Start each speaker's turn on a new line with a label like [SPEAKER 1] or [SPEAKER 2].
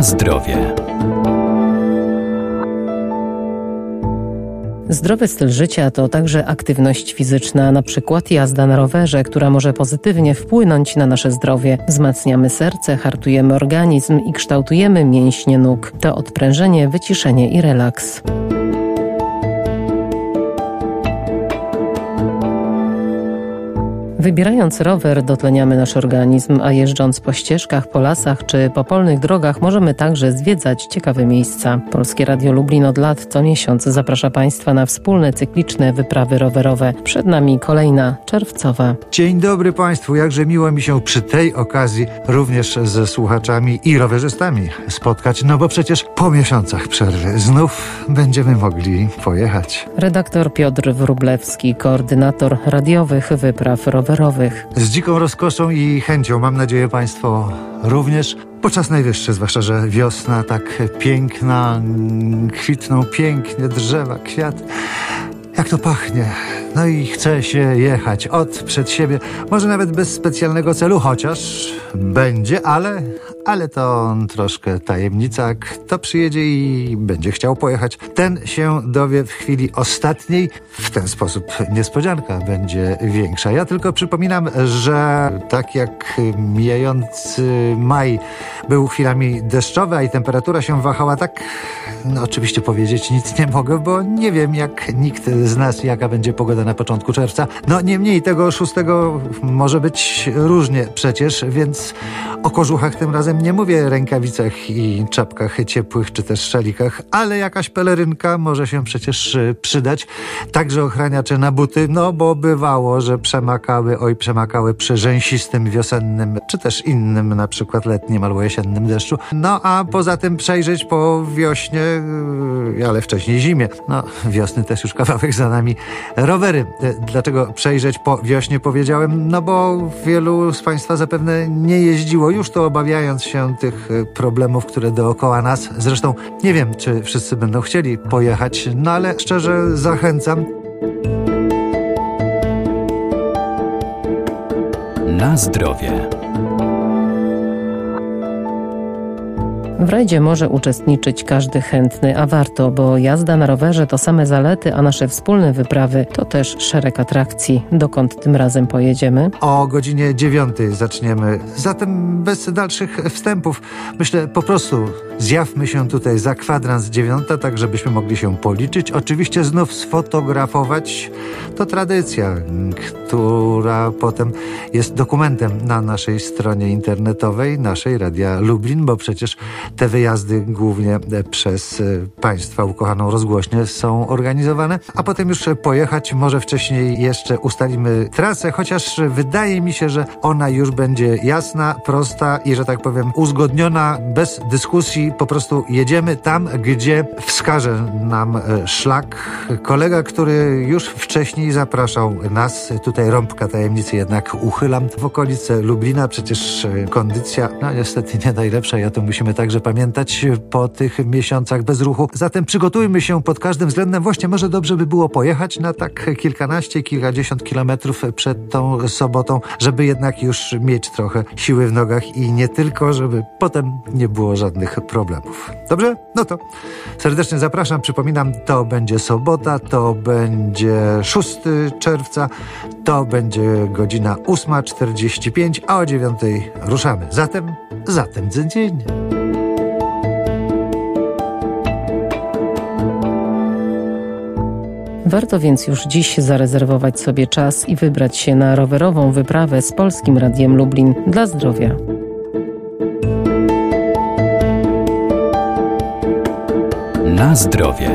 [SPEAKER 1] Zdrowie.
[SPEAKER 2] Zdrowy styl życia to także aktywność fizyczna, na przykład jazda na rowerze, która może pozytywnie wpłynąć na nasze zdrowie. Wzmacniamy serce, hartujemy organizm i kształtujemy mięśnie nóg. To odprężenie, wyciszenie i relaks. Wybierając rower dotleniamy nasz organizm, a jeżdżąc po ścieżkach, po lasach czy po polnych drogach możemy także zwiedzać ciekawe miejsca. Polskie Radio Lublin od lat co miesiąc zaprasza Państwa na wspólne cykliczne wyprawy rowerowe. Przed nami kolejna czerwcowa.
[SPEAKER 3] Dzień dobry Państwu, jakże miło mi się przy tej okazji również ze słuchaczami i rowerzystami spotkać, no bo przecież po miesiącach przerwy znów będziemy mogli pojechać.
[SPEAKER 2] Redaktor Piotr Wrublewski, koordynator radiowych wypraw rowerowych rowerowych.
[SPEAKER 3] Z dziką rozkoszą i chęcią, mam nadzieję Państwo również. Podczas najwyższy, zwłaszcza, że wiosna tak piękna, kwitną pięknie drzewa, kwiat. Jak to pachnie. No i chce się jechać od przed siebie, może nawet bez specjalnego celu, chociaż będzie, ale, ale to troszkę tajemnica. Kto przyjedzie i będzie chciał pojechać, ten się dowie w chwili ostatniej. W ten sposób niespodzianka będzie większa. Ja tylko przypominam, że tak jak mijający maj był chwilami deszczowy, a i temperatura się wahała tak, no oczywiście powiedzieć nic nie mogę, bo nie wiem jak nikt z nas, jaka będzie pogoda na początku czerwca. No niemniej tego szóstego może być różnie przecież, więc o kożuchach tym razem nie mówię rękawicach i czapkach ciepłych czy też szalikach, ale jakaś pelerynka może się przecież y, przydać. Także ochraniacze na buty, no bo bywało, że przemakały, oj przemakały przy rzęsistym wiosennym czy też innym na przykład letnim albo jesiennym deszczu. No a poza tym przejrzeć po wiośnie, y, ale wcześniej zimie. No wiosny też już kawałek za nami. Rowery. Y, dlaczego przejrzeć po wiośnie powiedziałem? No bo wielu z Państwa zapewne nie jeździło już to obawiając się tych e, problemów, które dookoła nas. Zresztą nie wiem, czy wszyscy będą chcieli pojechać, no ale szczerze zachęcam.
[SPEAKER 1] Na zdrowie.
[SPEAKER 2] W rajdzie może uczestniczyć każdy chętny, a warto, bo jazda na rowerze to same zalety, a nasze wspólne wyprawy to też szereg atrakcji. Dokąd tym razem pojedziemy?
[SPEAKER 3] O godzinie dziewiątej zaczniemy. Zatem bez dalszych wstępów, myślę po prostu zjawmy się tutaj za kwadrans dziewiąta, tak żebyśmy mogli się policzyć. Oczywiście znów sfotografować. To tradycja, która potem jest dokumentem na naszej stronie internetowej, naszej Radia Lublin, bo przecież te wyjazdy głównie przez e, Państwa ukochaną rozgłośnię są organizowane, a potem już pojechać, może wcześniej jeszcze ustalimy trasę, chociaż wydaje mi się, że ona już będzie jasna, prosta i, że tak powiem, uzgodniona, bez dyskusji, po prostu jedziemy tam, gdzie wskaże nam e, szlak. Kolega, który już wcześniej zapraszał nas, tutaj rąbka tajemnicy jednak uchylam, w okolice Lublina, przecież e, kondycja, no niestety nie najlepsza, ja to musimy także pamiętać po tych miesiącach bez ruchu. Zatem przygotujmy się pod każdym względem. Właśnie może dobrze by było pojechać na tak kilkanaście, kilkadziesiąt kilometrów przed tą sobotą, żeby jednak już mieć trochę siły w nogach i nie tylko, żeby potem nie było żadnych problemów. Dobrze? No to serdecznie zapraszam. Przypominam, to będzie sobota, to będzie 6 czerwca, to będzie godzina 8.45, a o 9 ruszamy. Zatem, zatem dzień.
[SPEAKER 2] Warto więc już dziś zarezerwować sobie czas i wybrać się na rowerową wyprawę z Polskim Radiem Lublin dla zdrowia.
[SPEAKER 1] Na zdrowie.